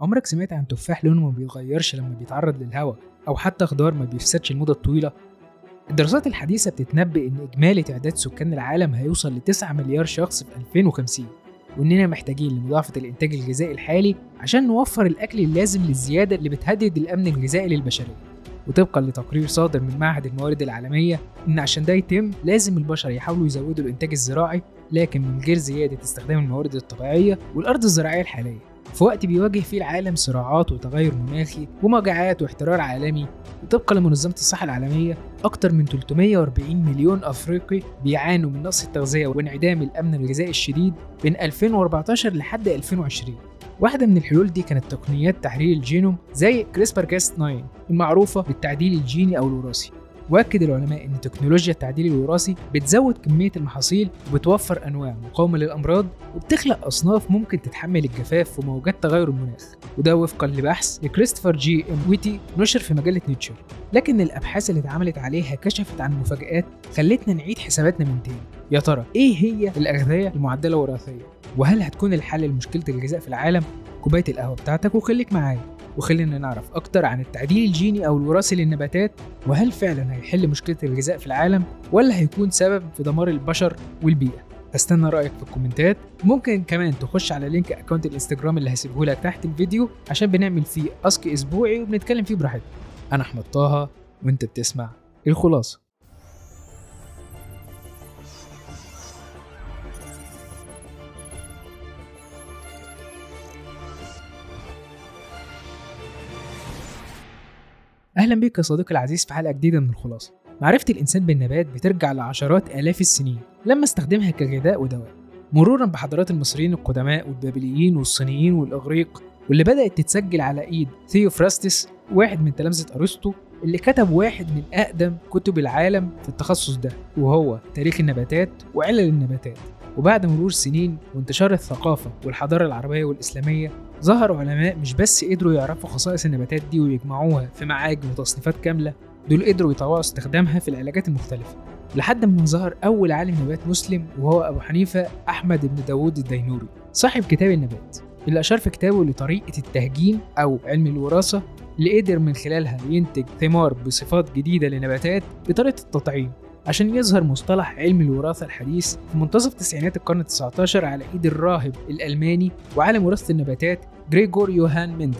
عمرك سمعت عن تفاح لونه ما بيتغيرش لما بيتعرض للهواء أو حتى خضار ما بيفسدش المدة الطويلة؟ الدراسات الحديثة بتتنبئ إن إجمالي تعداد سكان العالم هيوصل ل 9 مليار شخص في 2050 وإننا محتاجين لمضاعفة الإنتاج الغذائي الحالي عشان نوفر الأكل اللازم للزيادة اللي بتهدد الأمن الغذائي للبشرية وطبقا لتقرير صادر من معهد الموارد العالمية إن عشان ده يتم لازم البشر يحاولوا يزودوا الإنتاج الزراعي لكن من غير زيادة استخدام الموارد الطبيعية والأرض الزراعية الحالية في وقت بيواجه فيه العالم صراعات وتغير مناخي ومجاعات واحترار عالمي وطبقا لمنظمة الصحة العالمية أكثر من 340 مليون أفريقي بيعانوا من نقص التغذية وانعدام الأمن الغذائي الشديد بين 2014 لحد 2020 واحدة من الحلول دي كانت تقنيات تحرير الجينوم زي كريسبر كاست 9 المعروفة بالتعديل الجيني أو الوراثي. واكد العلماء إن تكنولوجيا التعديل الوراثي بتزود كمية المحاصيل وبتوفر أنواع مقاومة للأمراض وبتخلق أصناف ممكن تتحمل الجفاف وموجات تغير المناخ. وده وفقا لبحث لكريستوفر جي إم ويتي نشر في مجلة نيتشر. لكن الأبحاث اللي اتعملت عليها كشفت عن مفاجآت خلتنا نعيد حساباتنا من تاني. يا ترى إيه هي الأغذية المعدلة وراثيا وهل هتكون الحل لمشكلة الغذاء في العالم؟ كوباية القهوة بتاعتك وخليك معايا. وخلينا نعرف أكتر عن التعديل الجيني أو الوراثي للنباتات وهل فعلا هيحل مشكلة الغذاء في العالم ولا هيكون سبب في دمار البشر والبيئة؟ هستنى رأيك في ال comments. ممكن كمان تخش على لينك أكونت الإنستجرام اللي هسيبه لك تحت الفيديو عشان بنعمل فيه أسك أسبوعي وبنتكلم فيه براحتنا. أنا أحمد طه وأنت بتسمع الخلاصة. أهلا بك يا صديقي العزيز في حلقة جديدة من الخلاصة. معرفة الإنسان بالنبات بترجع لعشرات آلاف السنين لما استخدمها كغذاء ودواء. مرورا بحضارات المصريين القدماء والبابليين والصينيين والإغريق واللي بدأت تتسجل على إيد ثيوفراستس واحد من تلامذة أرسطو اللي كتب واحد من أقدم كتب العالم في التخصص ده وهو تاريخ النباتات وعلل النباتات. وبعد مرور سنين وانتشار الثقافة والحضارة العربية والإسلامية ظهر علماء مش بس قدروا يعرفوا خصائص النباتات دي ويجمعوها في معاجم وتصنيفات كاملة دول قدروا يطوعوا استخدامها في العلاجات المختلفة. لحد ما ظهر أول عالم نبات مسلم وهو أبو حنيفة أحمد بن داوود الدينوري صاحب كتاب النبات. اللي أشار في كتابه لطريقة التهجين أو علم الوراثة اللي قدر من خلالها ينتج ثمار بصفات جديدة لنباتات بطريقة التطعيم. عشان يظهر مصطلح علم الوراثة الحديث في منتصف تسعينات القرن ال19 على إيد الراهب الألماني وعالم وراثة النباتات جريجور يوهان ميندل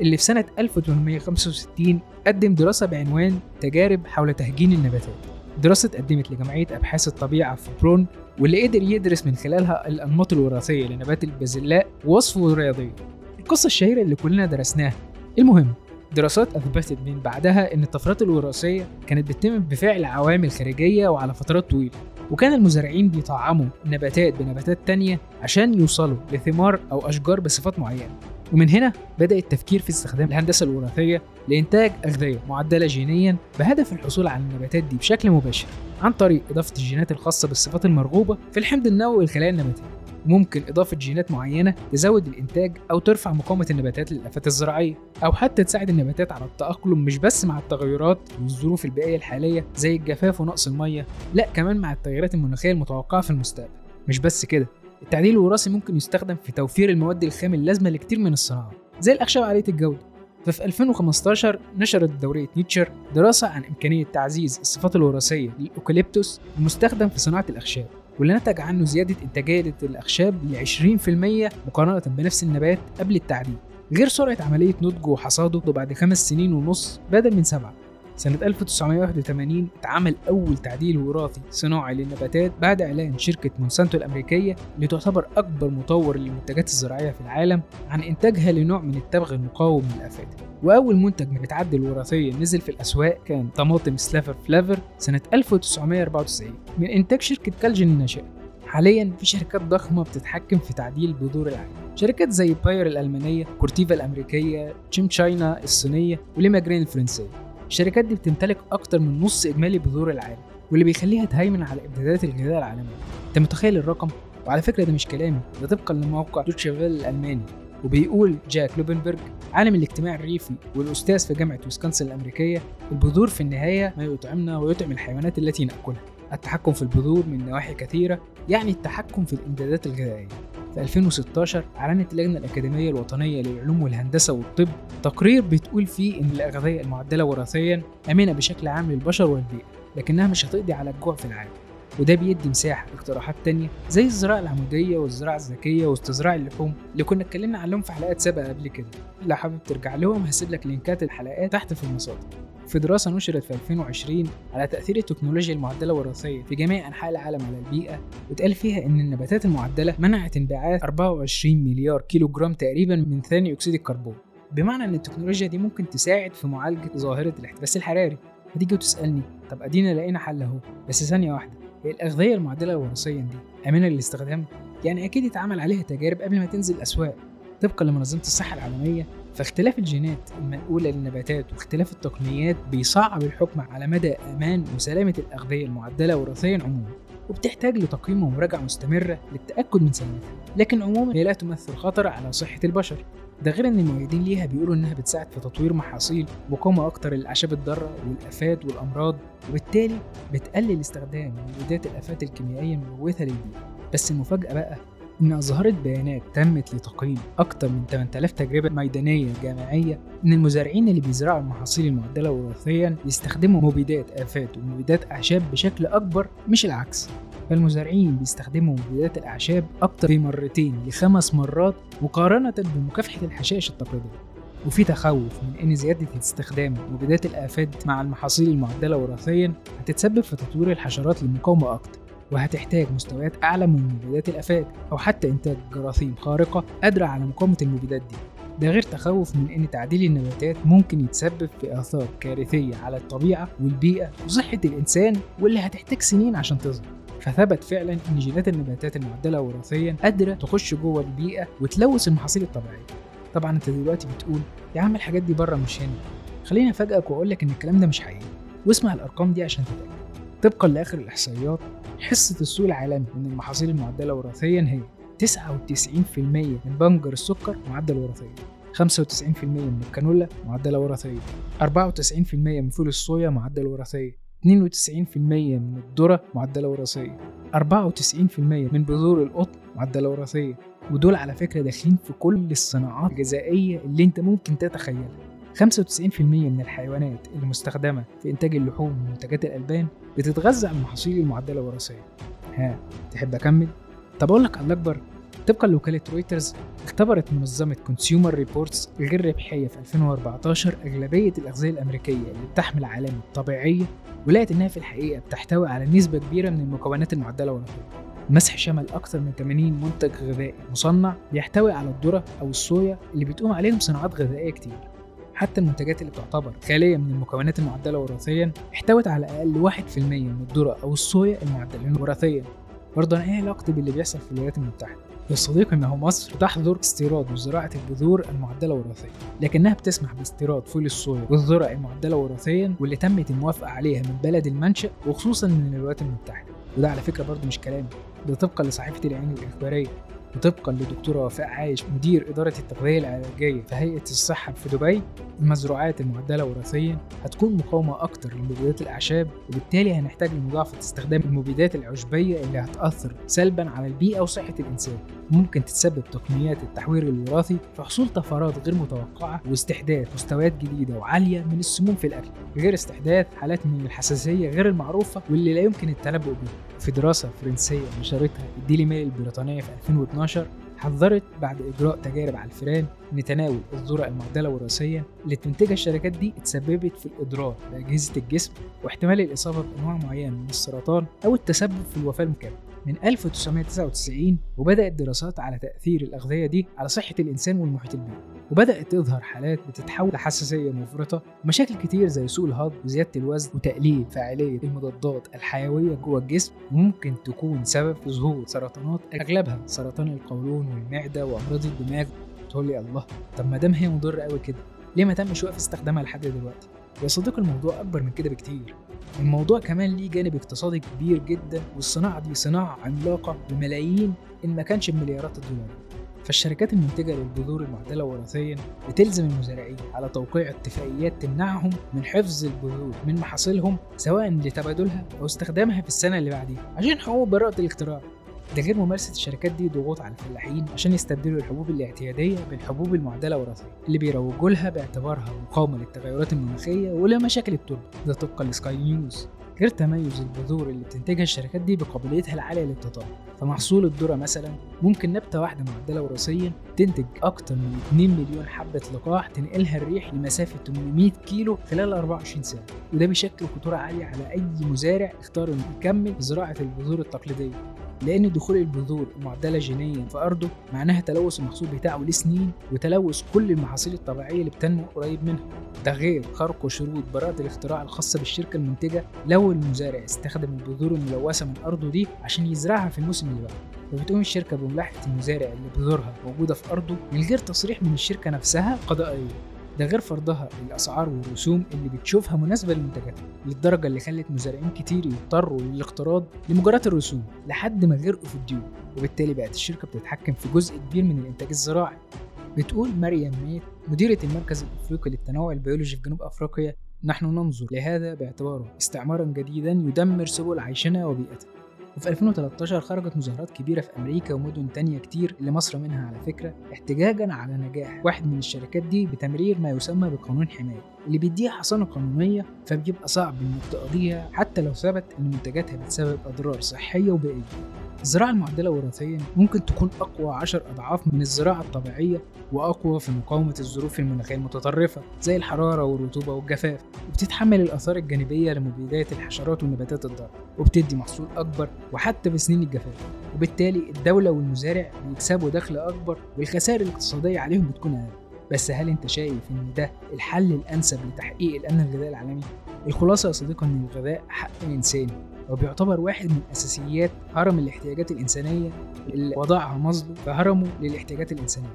اللي في سنة 1865 قدم دراسة بعنوان تجارب حول تهجين النباتات. دراسة اتقدمت لجمعية أبحاث الطبيعة في برون واللي قدر يدرس من خلالها الأنماط الوراثية لنبات البازلاء ووصفه الرياضي القصة الشهيرة اللي كلنا درسناها. المهم دراسات أثبتت من بعدها إن الطفرات الوراثية كانت بتتم بفعل عوامل خارجية وعلى فترات طويلة وكان المزارعين بيطعموا نباتات بنباتات تانية عشان يوصلوا لثمار أو أشجار بصفات معينة. ومن هنا بدأ التفكير في استخدام الهندسة الوراثية لإنتاج أغذية معدلة جينيا بهدف الحصول على النباتات دي بشكل مباشر عن طريق إضافة الجينات الخاصة بالصفات المرغوبة في الحمض النووي للخلايا النباتية. وممكن إضافة جينات معينة تزود الإنتاج أو ترفع مقاومة النباتات للآفات الزراعية أو حتى تساعد النباتات على التأقلم مش بس مع التغيرات والظروف البيئية الحالية زي الجفاف ونقص المية لأ كمان مع التغيرات المناخية المتوقعة في المستقبل. مش بس كده التعديل الوراثي ممكن يستخدم في توفير المواد الخام اللازمة لكتير من الصناعات زي الأخشاب عالية الجودة. ففي 2015 نشرت دورية نيتشر دراسة عن إمكانية تعزيز الصفات الوراثية للأوكاليبتوس المستخدم في صناعة الأخشاب. واللي نتج عنه زيادة إنتاجية الأخشاب ل 20% مقارنة بنفس النبات قبل التعديل غير سرعة عملية نضجه وحصاده بعد خمس سنين ونص بدل من سبعة. سنة 1981 اتعمل أول تعديل وراثي صناعي للنباتات بعد إعلان شركة مونسانتو الأمريكية اللي تعتبر أكبر مطور للمنتجات الزراعية في العالم عن إنتاجها لنوع من التبغ المقاوم للآفات. وأول منتج متعدل وراثيا نزل في الأسواق كان طماطم سلافر flavor سنة 1994 من إنتاج شركة كالجن الناشئة. حاليا في شركات ضخمة بتتحكم في تعديل بذور العالم. شركات زي باير الألمانية كورتيفا الأمريكية كيم تشاينا الصينية وليما جرين الفرنسية. الشركات دي بتمتلك أكتر من نص إجمالي بذور العالم واللي بيخليها تهيمن على إمدادات الغذاء العالمية. أنت متخيل الرقم؟ وعلى فكرة ده مش كلامي ده طبقا لموقع دويتشه فيله الألماني. وبيقول جاك كلوبنبرج عالم الاجتماع الريفي والأستاذ في جامعة ويسكونسن الأمريكية البذور في النهاية ما يطعمنا ويطعم الحيوانات التي نأكلها. التحكم في البذور من نواحي كثيرة يعني التحكم في الإمدادات الغذائية. في 2016 أعلنت اللجنة الأكاديمية الوطنية للعلوم والهندسة والطب تقرير بتقول فيه إن الأغذية المعدلة وراثيا آمنة بشكل عام للبشر والبيئة لكنها مش هتقضي على الجوع في العالم. وده بيدي مساحة لاقتراحات تانية زي الزراعة العمودية والزراعة الذكية واستزراع اللحوم اللي كنا اتكلمنا عنهم في حلقات سابقة قبل كده. لو حابب ترجع لهم هسيب لك لينكات الحلقات تحت في المصادر. في دراسة نشرت في 2020 على تأثير التكنولوجيا المعدلة وراثيا في جميع أنحاء العالم على البيئة واتقال فيها إن النباتات المعدلة منعت انبعاث 24 مليار كيلو جرام تقريبا من ثاني أكسيد الكربون. بمعنى إن التكنولوجيا دي ممكن تساعد في معالجة ظاهرة الاحتباس الحراري. هتيجي وتسألني طب أدينا لقينا حل أهو. بس ثانية واحدة هي الأغذية المعدلة وراثيا دي آمنة للاستخدام؟ يعني أكيد اتعمل عليها تجارب قبل ما تنزل الأسواق طبقا لمنظمة الصحة العالمية فاختلاف الجينات المنقولة للنباتات واختلاف التقنيات بيصعب الحكم على مدى أمان وسلامة الأغذية المعدلة وراثيا عموما وبتحتاج لتقييم ومراجعة مستمرة للتأكد من سلامتها. لكن عموما هي لا تمثل خطر على صحة البشر. ده غير إن المؤيدين ليها بيقولوا إنها بتساعد في تطوير محاصيل مقاومة أكتر للأعشاب الضارة والأفات والأمراض وبالتالي بتقلل استخدام مبيدات الأفات الكيميائية المموتة للبيئة. بس المفاجأة بقى إن أظهرت بيانات تمت لتقييم أكثر من 8000 تجربة ميدانية جامعية إن المزارعين اللي بيزرعوا المحاصيل المعدلة وراثيا يستخدموا مبيدات آفات ومبيدات أعشاب بشكل أكبر مش العكس. فالمزارعين بيستخدموا مبيدات الأعشاب أكتر بمرتين لخمس مرات مقارنة بمكافحة الحشائش التقليدية. وفي تخوف من إن زيادة استخدام مبيدات الآفات مع المحاصيل المعدلة وراثيا هتتسبب في تطوير الحشرات للمقاومه أكتر. وهتحتاج مستويات أعلى من مبيدات الافات أو حتى إنتاج جراثيم خارقة قادرة على مقاومة المبيدات دي. ده غير تخوف من إن تعديل النباتات ممكن يتسبب في آثار كارثية على الطبيعة والبيئة وصحة الإنسان واللي هتحتاج سنين عشان تظهر. فثبت فعلا إن جينات النباتات المعدلة وراثيا قادرة تخش جوه البيئة وتلوث المحاصيل الطبيعية. طبعا أنت دلوقتي بتقول يا عم الحاجات دي بره مش هنا. خليني أفاجئك وأقول لك إن الكلام ده مش حقيقي. واسمع الأرقام دي عشان تتأكد. طبقا لآخر الإحصائيات حصة السوق العالمي من المحاصيل المعدلة وراثيا هي 99% من بنجر السكر معدل وراثيا 95% من الكانولا معدلة وراثية 94% من فول الصويا معدل وراثية 92% من الذرة معدلة وراثية 94% من بذور القطن معدلة وراثية ودول على فكرة داخلين في كل الصناعات الغذائية اللي أنت ممكن تتخيلها. 95% من الحيوانات المستخدمة في إنتاج اللحوم ومنتجات الألبان بتتغذى على المحاصيل المعدلة وراثيا ها تحب أكمل؟ طب أقول لك على الأكبر. طبقا لوكالة رويترز اختبرت منظمة كونسيومر ريبورتس الغير ربحية في 2014 أغلبية الأغذية الأمريكية اللي بتحمل علامة طبيعية ولقت إنها في الحقيقة بتحتوي على نسبة كبيرة من المكونات المعدلة وراثيا المسح شمل أكثر من 80 منتج غذائي مصنع بيحتوي على الذرة أو الصويا اللي بتقوم عليهم صناعات غذائية كتير. حتى المنتجات اللي تعتبر خالية من المكونات المعدلة وراثيا احتوت على أقل 1% من الذرة أو الصويا المعدلين وراثيا. برضه أنا إيه علاقتي باللي بيحصل في الولايات المتحدة؟ يا صديقي مصر تحظر استيراد وزراعة البذور المعدلة وراثيا لكنها بتسمح باستيراد فول الصويا والذرة المعدلة وراثيا واللي تمت الموافقة عليها من بلد المنشأ وخصوصا من الولايات المتحدة. وده على فكرة برضه مش كلامي ده طبقا لصحيفة العين الإخبارية. وطبقا لدكتورة وفاء عايش مدير إدارة التغذية العلاجية في هيئة الصحة في دبي المزروعات المعدلة وراثيا هتكون مقاومة أكتر لمبيدات الأعشاب وبالتالي هنحتاج لمضاعفة استخدام المبيدات العشبية اللي هتأثر سلبا على البيئة وصحة الإنسان. ممكن تتسبب تقنيات التحوير الوراثي في حصول طفرات غير متوقعة واستحداث مستويات جديدة وعالية من السموم في الأكل غير استحداث حالات من الحساسية غير المعروفة واللي لا يمكن التنبؤ بها في دراسة فرنسية نشرتها الديلي ميل البريطانية في 2012 حذرت بعد إجراء تجارب على الفئران إن تناول الذرة المعدلة وراثيا اللي بتنتجها الشركات دي اتسببت في الإضرار بأجهزة الجسم واحتمال الإصابة بأنواع معينة من السرطان أو التسبب في الوفاة المكملة من 1999 وبدأت دراسات على تأثير الأغذية دي على صحة الإنسان والمحيط البيئي. وبدأت تظهر حالات بتتحول لحساسية مفرطة ومشاكل كتير زي سوء الهضم وزيادة الوزن وتقليل فاعلية المضادات الحيوية جوه الجسم وممكن تكون سبب في ظهور سرطانات أغلبها سرطان القولون والمعدة وأمراض الدماغ. تقول لي الله طب ما دام هي مضرة قوي كده ليه ما تمش وقف استخدامها لحد دلوقتي؟ يا صديقي الموضوع أكبر من كده بكتير. الموضوع كمان ليه جانب اقتصادي كبير جدا والصناعة دي صناعة عملاقة بملايين إن ما كانش بمليارات الدولارات فالشركات المنتجة للبذور المعدلة وراثيا بتلزم المزارعين على توقيع اتفاقيات تمنعهم من حفظ البذور من محاصيلهم سواء لتبادلها أو استخدامها في السنة اللي بعديها عشان حقوق براءة الاختراع. ده غير ممارسة الشركات دي ضغوط على الفلاحين عشان يستبدلوا الحبوب الاعتيادية بالحبوب المعدلة وراثيا اللي بيروجوا لها باعتبارها مقاومة للتغيرات المناخية ولمشاكل التربة. ده طبقا لسكاي نيوز. غير تميز البذور اللي بتنتجها الشركات دي بقابليتها العالية للتطابق فمحصول الذرة مثلا ممكن نبتة واحدة معدلة وراثيا تنتج أكتر من 2 مليون حبة لقاح تنقلها الريح لمسافة 800 كيلو خلال 24 ساعة. وده بيشكل خطورة عالية على أي مزارع اختار إنه يكمل زراعة البذور التقليدية. لأن دخول البذور المعدلة جينيا في أرضه معناها تلوث المحصول بتاعه لسنين وتلوث كل المحاصيل الطبيعية اللي بتنمو قريب منها. ده غير خرق شروط براءة الاختراع الخاصة بالشركة المنتجة لو المزارع استخدم البذور الملوثة من أرضه دي عشان يزرعها في الموسم اللي بعده. وبتقوم الشركة بملاحقة المزارع اللي بذورها موجودة في أرضه من غير تصريح من الشركة نفسها قضائيا. ده غير فرضها الأسعار والرسوم اللي بتشوفها مناسبة لمنتجاتها للدرجة اللي خلت مزارعين كتير يضطروا للاقتراض لمجرد الرسوم لحد ما غرقوا في الديون وبالتالي بقت الشركة بتتحكم في جزء كبير من الإنتاج الزراعي. بتقول مريم مايت مديرة المركز الأفريقي للتنوع البيولوجي في جنوب أفريقيا نحن ننظر لهذا باعتباره استعمارا جديدا يدمر سبل عيشنا وبيئتنا. وفي 2013 خرجت مظاهرات كبيرة في أمريكا ومدن تانية كتير اللي مصر منها على فكرة احتجاجا على نجاح واحد من الشركات دي بتمرير ما يسمى بقانون حماية. اللي بيديها حصانة قانونية فبيبقى صعب إنك تقاضيها حتى لو ثبت إن منتجاتها بتسبب أضرار صحية وبيئية. الزراعة المعدلة وراثيا ممكن تكون أقوى عشر أضعاف من الزراعة الطبيعية وأقوى في مقاومة الظروف المناخية المتطرفة زي الحرارة والرطوبة والجفاف وبتتحمل الآثار الجانبية لمبيدات الحشرات والنباتات الضارة وبتدي محصول أكبر وحتى في سنين الجفاف وبالتالي الدولة والمزارع بيكسبوا دخل أكبر والخسائر الاقتصادية عليهم بتكون أقل. بس هل أنت شايف إن ده الحل الأنسب لتحقيق الأمن الغذائي العالمي؟ الخلاصة يا صديقي إن الغذاء حق انساني وبيعتبر واحد من أساسيات هرم الاحتياجات الإنسانية اللي وضعها مصدر في هرمه للاحتياجات الإنسانية.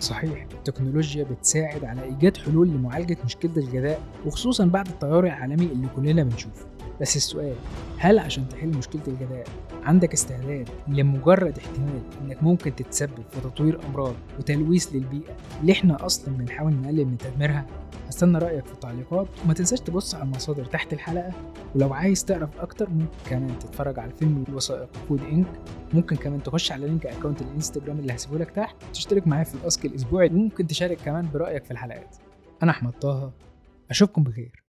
صحيح التكنولوجيا بتساعد على إيجاد حلول لمعالجة مشكلة الغذاء وخصوصا بعد التغير العالمي اللي كلنا بنشوفه. بس السؤال هل عشان تحل مشكلة الغذاء عندك استعداد لمجرد احتمال إنك ممكن تتسبب في تطوير أمراض وتلويث للبيئة اللي إحنا أصلا بنحاول نقلل من تدميرها؟ هستنى رأيك في التعليقات وما تنساش تبص على المصادر تحت الحلقة ولو عايز تعرف أكتر ممكن كمان تتفرج على فيلم الوثائقي فود إنك ممكن كمان تخش على link account الإنستجرام اللي هسيبه لك تحت تشترك معايا في ال ask الأسبوعي وممكن تشارك كمان برأيك في الحلقات. أنا أحمد طه أشوفكم بخير.